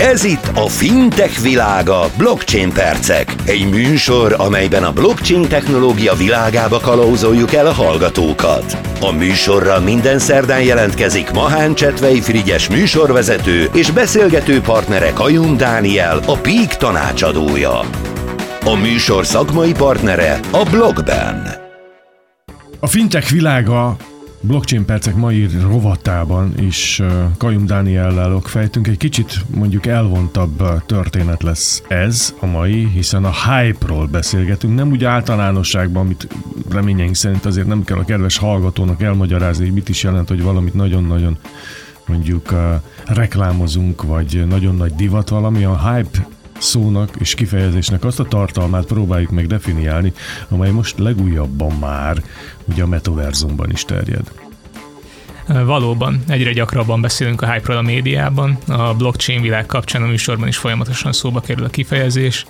Ez itt a Fintech világa Blockchain percek. Egy műsor, amelyben a blockchain technológia világába kalauzoljuk el a hallgatókat. A műsorra minden szerdán jelentkezik Mahán Csetvei Frigyes műsorvezető és beszélgető partnere Kajun Dániel, a Peak tanácsadója. A műsor szakmai partnere a Blogben. A fintech világa Blockchain percek mai rovatában is Kajum Dániellel fejtünk. Egy kicsit mondjuk elvontabb történet lesz ez a mai, hiszen a hype-ról beszélgetünk, nem úgy általánosságban, amit reményeink szerint azért nem kell a kedves hallgatónak elmagyarázni, hogy mit is jelent, hogy valamit nagyon-nagyon mondjuk uh, reklámozunk, vagy nagyon nagy divat valami. A hype szónak és kifejezésnek azt a tartalmát próbáljuk meg definiálni, amely most legújabban már ugye a metaverzumban is terjed. Valóban, egyre gyakrabban beszélünk a hype a médiában, a blockchain világ kapcsán a műsorban is folyamatosan szóba kerül a kifejezés,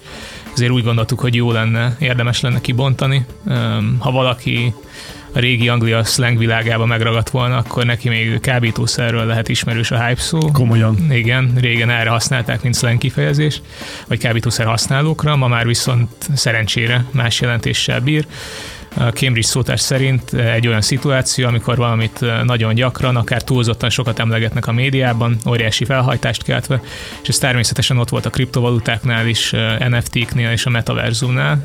ezért úgy gondoltuk, hogy jó lenne, érdemes lenne kibontani. Ha valaki a régi Anglia slang világába megragadt volna, akkor neki még kábítószerről lehet ismerős a hype szó. Komolyan. Igen, régen erre használták, mint slang kifejezés, vagy kábítószer használókra, ma már viszont szerencsére más jelentéssel bír. Cambridge szótás szerint egy olyan szituáció, amikor valamit nagyon gyakran, akár túlzottan sokat emlegetnek a médiában, óriási felhajtást keltve, és ez természetesen ott volt a kriptovalutáknál is, NFT-knél és a metaverzumnál.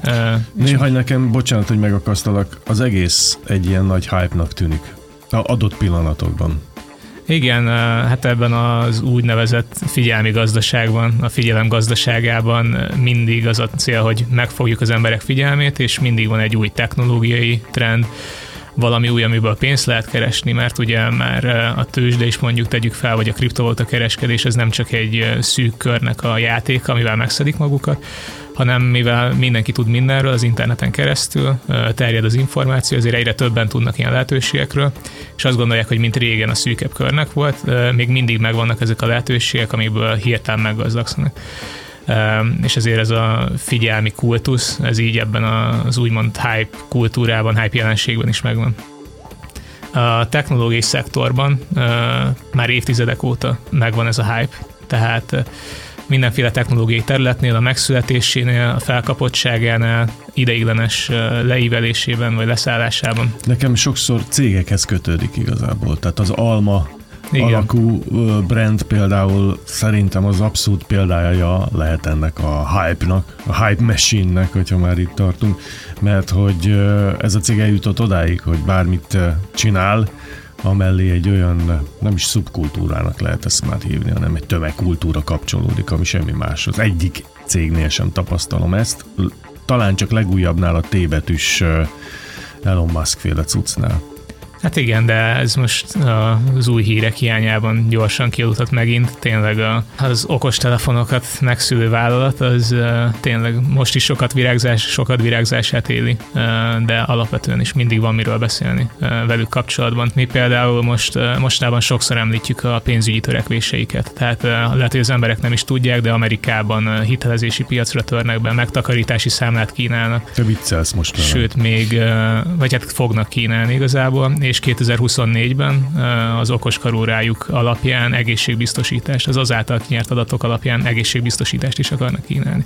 Néha nekem, bocsánat, hogy megakasztalak, az egész egy ilyen nagy hype-nak tűnik. A adott pillanatokban. Igen, hát ebben az úgynevezett figyelmi gazdaságban, a figyelem gazdaságában mindig az a cél, hogy megfogjuk az emberek figyelmét, és mindig van egy új technológiai trend, valami új, amiből pénzt lehet keresni, mert ugye már a tőzsde is mondjuk tegyük fel, vagy a kriptovaluta kereskedés, ez nem csak egy szűk körnek a játék, amivel megszedik magukat, hanem mivel mindenki tud mindenről az interneten keresztül, terjed az információ, ezért egyre többen tudnak ilyen lehetőségekről, és azt gondolják, hogy mint régen a szűkebb körnek volt, még mindig megvannak ezek a lehetőségek, amiből hirtelen meggazdagszanak és ezért ez a figyelmi kultusz, ez így ebben az úgymond hype kultúrában, hype jelenségben is megvan. A technológiai szektorban már évtizedek óta megvan ez a hype, tehát mindenféle technológiai területnél, a megszületésénél, a felkapottságánál, ideiglenes leívelésében vagy leszállásában. Nekem sokszor cégekhez kötődik igazából. Tehát az Alma igen. alakú brand például szerintem az abszolút példája lehet ennek a hype-nak, a hype machine-nek, hogyha már itt tartunk, mert hogy ez a cég eljutott odáig, hogy bármit csinál, amellé egy olyan, nem is szubkultúrának lehet ezt már hívni, hanem egy tömegkultúra kapcsolódik, ami semmi más. Az egyik cégnél sem tapasztalom ezt, talán csak legújabbnál a T-betűs Elon Musk féle cuccnál. Hát igen, de ez most az új hírek hiányában gyorsan kialutott megint. Tényleg az okos telefonokat megszülő vállalat, az tényleg most is sokat virágzás, sokat virágzását éli, de alapvetően is mindig van miről beszélni velük kapcsolatban. Mi például most mostában sokszor említjük a pénzügyi törekvéseiket. Tehát lehet, hogy az emberek nem is tudják, de Amerikában hitelezési piacra törnek be, megtakarítási számlát kínálnak. Te viccelsz most. Sőt, még, vagy hát fognak kínálni igazából, és és 2024-ben az okoskarórájuk alapján egészségbiztosítást, az azáltal nyert adatok alapján egészségbiztosítást is akarnak kínálni.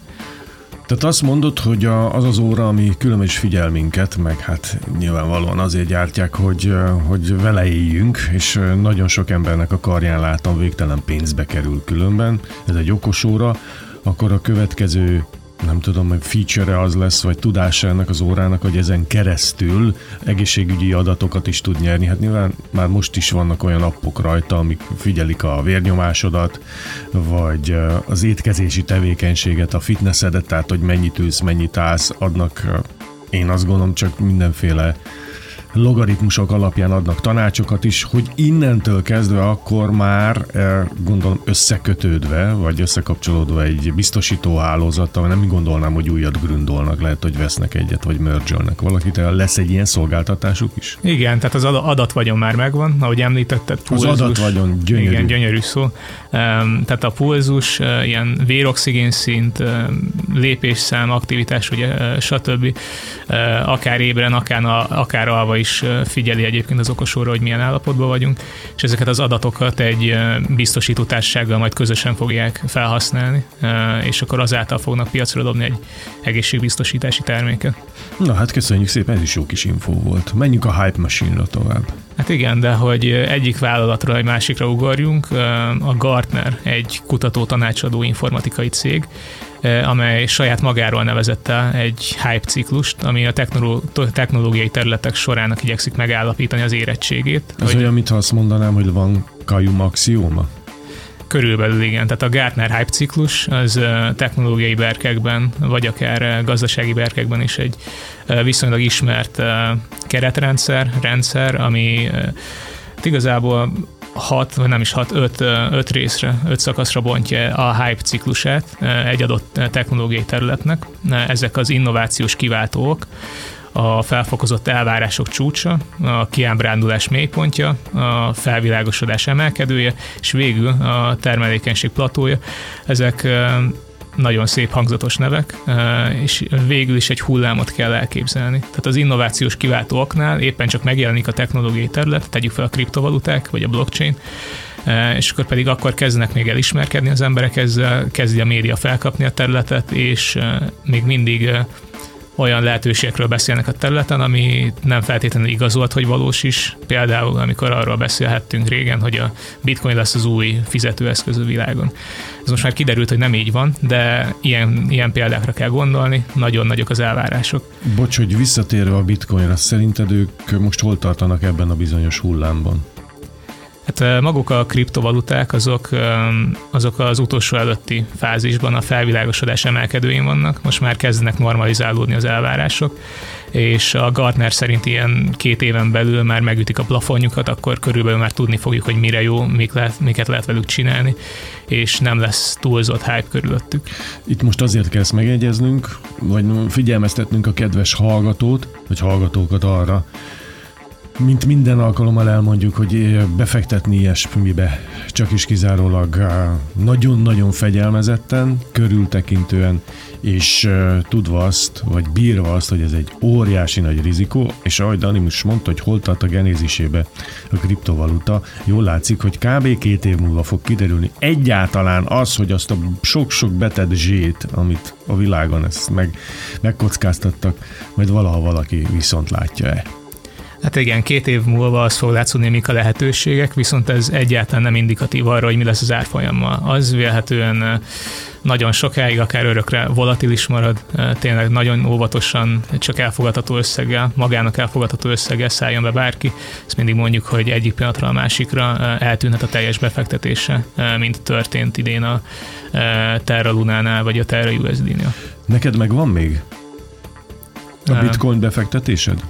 Tehát azt mondod, hogy az az óra, ami különben is figyel minket, meg hát nyilvánvalóan azért gyártják, hogy, hogy vele éljünk, és nagyon sok embernek a karján látom végtelen pénzbe kerül különben. Ez egy okos óra, akkor a következő nem tudom, hogy feature az lesz, vagy tudása ennek az órának, hogy ezen keresztül egészségügyi adatokat is tud nyerni. Hát nyilván már most is vannak olyan appok rajta, amik figyelik a vérnyomásodat, vagy az étkezési tevékenységet, a fitnessedet, tehát hogy mennyit ülsz, mennyit állsz, adnak én azt gondolom csak mindenféle logaritmusok alapján adnak tanácsokat is, hogy innentől kezdve akkor már eh, gondolom összekötődve, vagy összekapcsolódva egy biztosító hálózattal, nem gondolnám, hogy újat grundolnak, lehet, hogy vesznek egyet, vagy mergelnek valakit, lesz egy ilyen szolgáltatásuk is? Igen, tehát az adatvagyon már megvan, ahogy említetted. Pulzus, az adatvagyon gyönyörű. Igen, gyönyörű szó. Tehát a pulzus, eh, ilyen véroxigén szint, lépésszám, aktivitás, ugye, eh, stb. Akár ébren, akár, akár alva is figyeli egyébként az okosóra, hogy milyen állapotban vagyunk, és ezeket az adatokat egy biztosító társasággal majd közösen fogják felhasználni, és akkor azáltal fognak piacra dobni egy egészségbiztosítási terméket. Na hát köszönjük szépen, ez is jó kis info volt. Menjünk a Hype Machine-ra tovább. Hát igen, de hogy egyik vállalatról egy másikra ugorjunk, a Gartner, egy kutató tanácsadó informatikai cég, amely saját magáról nevezette egy hype ciklust, ami a technológiai területek sorának igyekszik megállapítani az érettségét. Ez olyan, mintha azt mondanám, hogy van kajum axióma? Körülbelül igen, tehát a Gartner Hype ciklus az technológiai berkekben, vagy akár gazdasági berkekben is egy viszonylag ismert keretrendszer, rendszer, ami igazából hat, vagy nem is hat, öt, öt részre, öt szakaszra bontja a hype ciklusát egy adott technológiai területnek. Ezek az innovációs kiváltók, a felfokozott elvárások csúcsa, a kiábrándulás mélypontja, a felvilágosodás emelkedője, és végül a termelékenység platója. Ezek nagyon szép hangzatos nevek, és végül is egy hullámot kell elképzelni. Tehát az innovációs kiváltóaknál éppen csak megjelenik a technológiai terület, tegyük fel a kriptovaluták vagy a blockchain, és akkor pedig akkor kezdenek még elismerkedni az emberek ezzel, kezdi a média felkapni a területet, és még mindig olyan lehetőségekről beszélnek a területen, ami nem feltétlenül igazolt, hogy valós is. Például, amikor arról beszélhettünk régen, hogy a bitcoin lesz az új fizetőeszköz a világon. Ez most már kiderült, hogy nem így van, de ilyen, ilyen példákra kell gondolni, nagyon nagyok az elvárások. Bocs, hogy visszatérve a bitcoinra, szerinted ők most hol tartanak ebben a bizonyos hullámban? Hát maguk a kriptovaluták azok, azok az utolsó előtti fázisban a felvilágosodás emelkedőin vannak, most már kezdenek normalizálódni az elvárások, és a Gartner szerint ilyen két éven belül már megütik a plafonjukat, akkor körülbelül már tudni fogjuk, hogy mire jó, mik lehet, miket lehet velük csinálni, és nem lesz túlzott hype körülöttük. Itt most azért kell ezt megegyeznünk, vagy figyelmeztetnünk a kedves hallgatót, vagy hallgatókat arra, mint minden alkalommal elmondjuk, hogy befektetni ilyesmibe csak is kizárólag nagyon-nagyon fegyelmezetten, körültekintően, és tudva azt, vagy bírva azt, hogy ez egy óriási nagy rizikó, és ahogy Dani is mondta, hogy hol tart a genézisébe a kriptovaluta, jól látszik, hogy kb. két év múlva fog kiderülni egyáltalán az, hogy azt a sok-sok betett zsét, amit a világon ezt meg, megkockáztattak, majd valaha valaki viszont látja-e. Hát igen, két év múlva az fog látszódni, mik a lehetőségek, viszont ez egyáltalán nem indikatív arra, hogy mi lesz az árfolyammal. Az vélhetően nagyon sokáig, akár örökre volatilis marad, tényleg nagyon óvatosan, csak elfogadható összeggel, magának elfogadható összeggel szálljon be bárki. Ezt mindig mondjuk, hogy egyik pillanatra a másikra eltűnhet a teljes befektetése, mint történt idén a Terra Lunánál, vagy a Terra USD-nél. Neked meg van még a bitcoin befektetésed?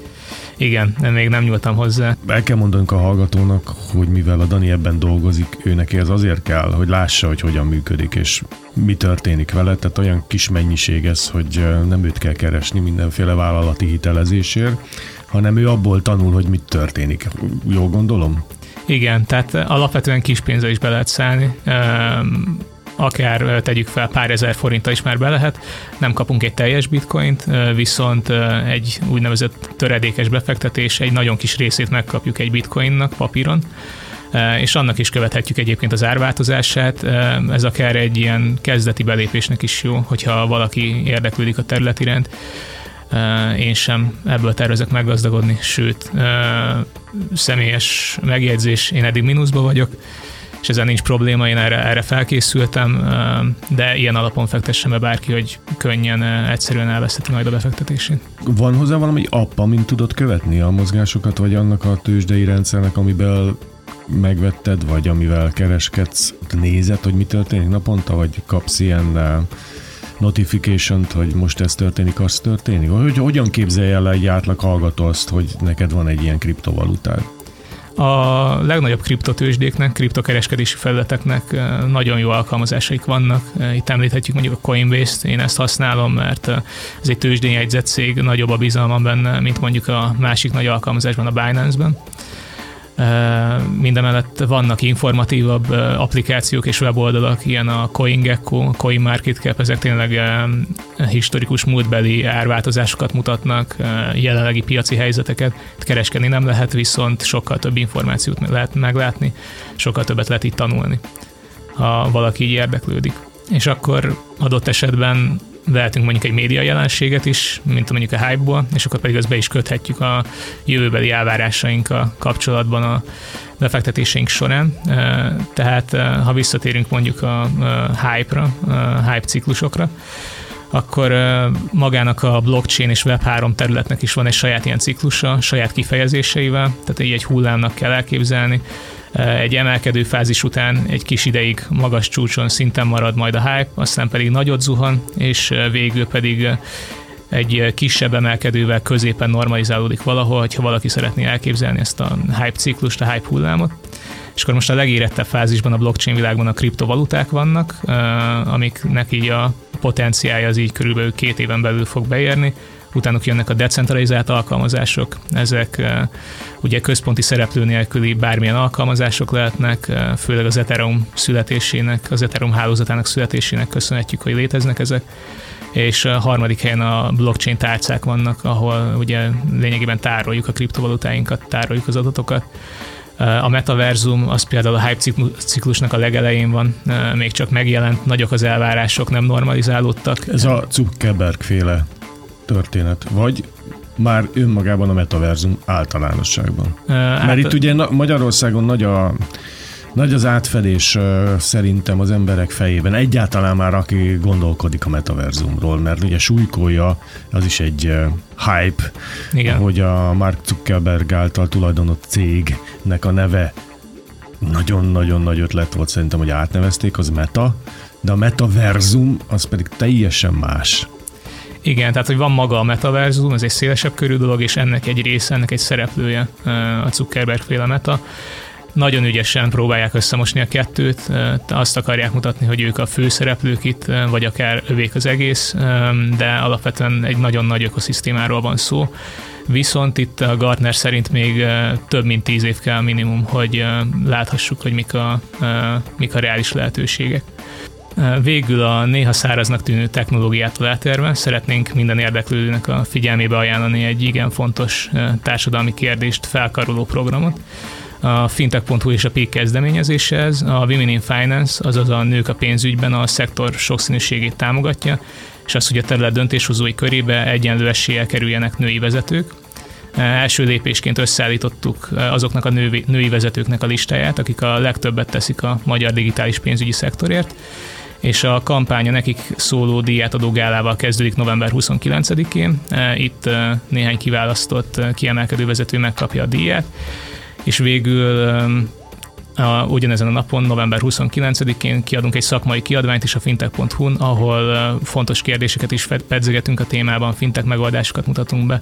Igen, de még nem nyúltam hozzá. El kell mondanunk a hallgatónak, hogy mivel a Dani ebben dolgozik, ő neki ez azért kell, hogy lássa, hogy hogyan működik, és mi történik vele, tehát olyan kis mennyiség ez, hogy nem őt kell keresni mindenféle vállalati hitelezésért, hanem ő abból tanul, hogy mit történik. Jó gondolom? Igen, tehát alapvetően kis pénzre is be lehet szállni akár tegyük fel pár ezer forinttal is már be lehet, nem kapunk egy teljes bitcoint, viszont egy úgynevezett töredékes befektetés, egy nagyon kis részét megkapjuk egy bitcoinnak papíron, és annak is követhetjük egyébként az árváltozását. Ez akár egy ilyen kezdeti belépésnek is jó, hogyha valaki érdeklődik a terület iránt. Én sem ebből tervezek meggazdagodni, sőt, személyes megjegyzés, én eddig mínuszba vagyok, és ezen nincs probléma, én erre, erre felkészültem, de ilyen alapon fektessen be bárki, hogy könnyen, egyszerűen elveszheti majd a befektetését. Van hozzá valami app, amint tudod követni a mozgásokat, vagy annak a tőzsdei rendszernek, amiben megvetted, vagy amivel kereskedsz, nézed, hogy mi történik naponta, vagy kapsz ilyen notification hogy most ez történik, az történik? Hogy hogyan képzelje el egy átlag hallgató azt, hogy neked van egy ilyen kriptovalutád? A legnagyobb kriptotősdéknek, kriptokereskedési felületeknek eh, nagyon jó alkalmazásaik vannak. Eh, itt említhetjük mondjuk a Coinbase-t, én ezt használom, mert eh, ez egy tőzsdén jegyzett cég, nagyobb a bizalmam benne, mint mondjuk a másik nagy alkalmazásban, a Binance-ben. Mindemellett vannak informatívabb applikációk és weboldalak, ilyen a CoinGecko, CoinMarketCap, ezek tényleg historikus múltbeli árváltozásokat mutatnak, jelenlegi piaci helyzeteket. Kereskedni nem lehet, viszont sokkal több információt lehet meglátni, sokkal többet lehet itt tanulni, ha valaki így érdeklődik. És akkor adott esetben vehetünk mondjuk egy média jelenséget is, mint mondjuk a hype-ból, és akkor pedig azt be is köthetjük a jövőbeli elvárásainkkal kapcsolatban a befektetéseink során. Tehát ha visszatérünk mondjuk a hype-ra, a hype ciklusokra, akkor magának a blockchain és Web3 területnek is van egy saját ilyen ciklusa, saját kifejezéseivel, tehát így egy hullámnak kell elképzelni. Egy emelkedő fázis után egy kis ideig magas csúcson szinten marad majd a hype, aztán pedig nagyot zuhan, és végül pedig egy kisebb emelkedővel középen normalizálódik valahol, ha valaki szeretné elképzelni ezt a hype ciklust, a hype hullámot. És akkor most a legérettebb fázisban a blockchain világban a kriptovaluták vannak, amiknek így a potenciálja az így körülbelül két éven belül fog beérni, utánuk jönnek a decentralizált alkalmazások, ezek ugye központi szereplő nélküli bármilyen alkalmazások lehetnek, főleg az Ethereum születésének, az Ethereum hálózatának születésének köszönhetjük, hogy léteznek ezek és a harmadik helyen a blockchain tárcák vannak, ahol ugye lényegében tároljuk a kriptovalutáinkat, tároljuk az adatokat. A metaverzum az például a hype ciklusnak a legelején van, még csak megjelent, nagyok az elvárások, nem normalizálódtak. Ez a Zuckerberg féle történet, vagy már önmagában a metaverzum általánosságban? Mert hát, itt ugye Magyarországon nagy a nagy az átfedés szerintem az emberek fejében. Egyáltalán már aki gondolkodik a metaverzumról, mert ugye súlykolja, az is egy hype, Igen. hogy a Mark Zuckerberg által tulajdonott cégnek a neve nagyon-nagyon nagy ötlet volt szerintem, hogy átnevezték, az meta, de a metaverzum az pedig teljesen más. Igen, tehát hogy van maga a metaverzum, ez egy szélesebb körű dolog, és ennek egy része, ennek egy szereplője a Zuckerberg féle meta. Nagyon ügyesen próbálják összemosni a kettőt, azt akarják mutatni, hogy ők a főszereplők itt, vagy akár övék az egész, de alapvetően egy nagyon nagy ökoszisztémáról van szó. Viszont itt a Gartner szerint még több mint tíz év kell minimum, hogy láthassuk, hogy mik a, mik a reális lehetőségek. Végül a néha száraznak tűnő technológiától eltérve szeretnénk minden érdeklődőnek a figyelmébe ajánlani egy igen fontos társadalmi kérdést felkaroló programot. A fintech.hu és a PIK kezdeményezése ez, a Women in Finance, azaz a nők a pénzügyben a szektor sokszínűségét támogatja, és az, hogy a terület döntéshozói körébe egyenlő eséllyel kerüljenek női vezetők. Első lépésként összeállítottuk azoknak a női vezetőknek a listáját, akik a legtöbbet teszik a magyar digitális pénzügyi szektorért, és a kampánya nekik szóló díjátadó gálával kezdődik november 29-én. E, itt e, néhány kiválasztott e, kiemelkedő vezető megkapja a díját, és végül a, ugyanezen a napon, november 29-én kiadunk egy szakmai kiadványt is a fintech.hu-n, ahol fontos kérdéseket is pedzegetünk a témában, fintech megoldásokat mutatunk be.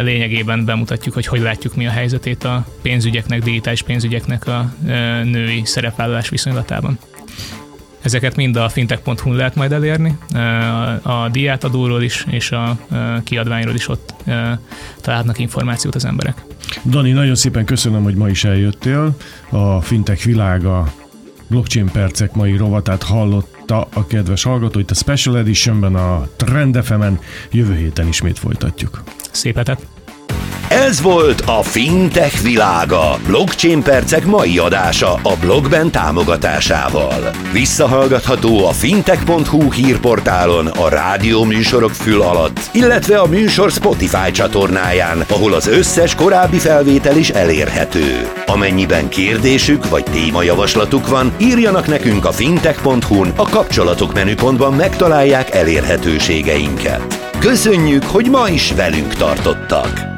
Lényegében bemutatjuk, hogy hogy látjuk mi a helyzetét a pénzügyeknek, digitális pénzügyeknek a női szerepvállalás viszonylatában. Ezeket mind a fintech.hu lehet majd elérni, a diátadóról is, és a kiadványról is ott találhatnak információt az emberek. Dani, nagyon szépen köszönöm, hogy ma is eljöttél. A fintech világa blockchain percek mai rovatát hallotta a kedves hallgató. Itt a Special Editionben a Trend FM-en jövő héten ismét folytatjuk. Szép hetet! Ez volt a Fintech világa. Blockchain percek mai adása a blogben támogatásával. Visszahallgatható a fintech.hu hírportálon, a rádió műsorok fül alatt, illetve a műsor Spotify csatornáján, ahol az összes korábbi felvétel is elérhető. Amennyiben kérdésük vagy témajavaslatuk van, írjanak nekünk a fintech.hu-n, a kapcsolatok menüpontban megtalálják elérhetőségeinket. Köszönjük, hogy ma is velünk tartottak!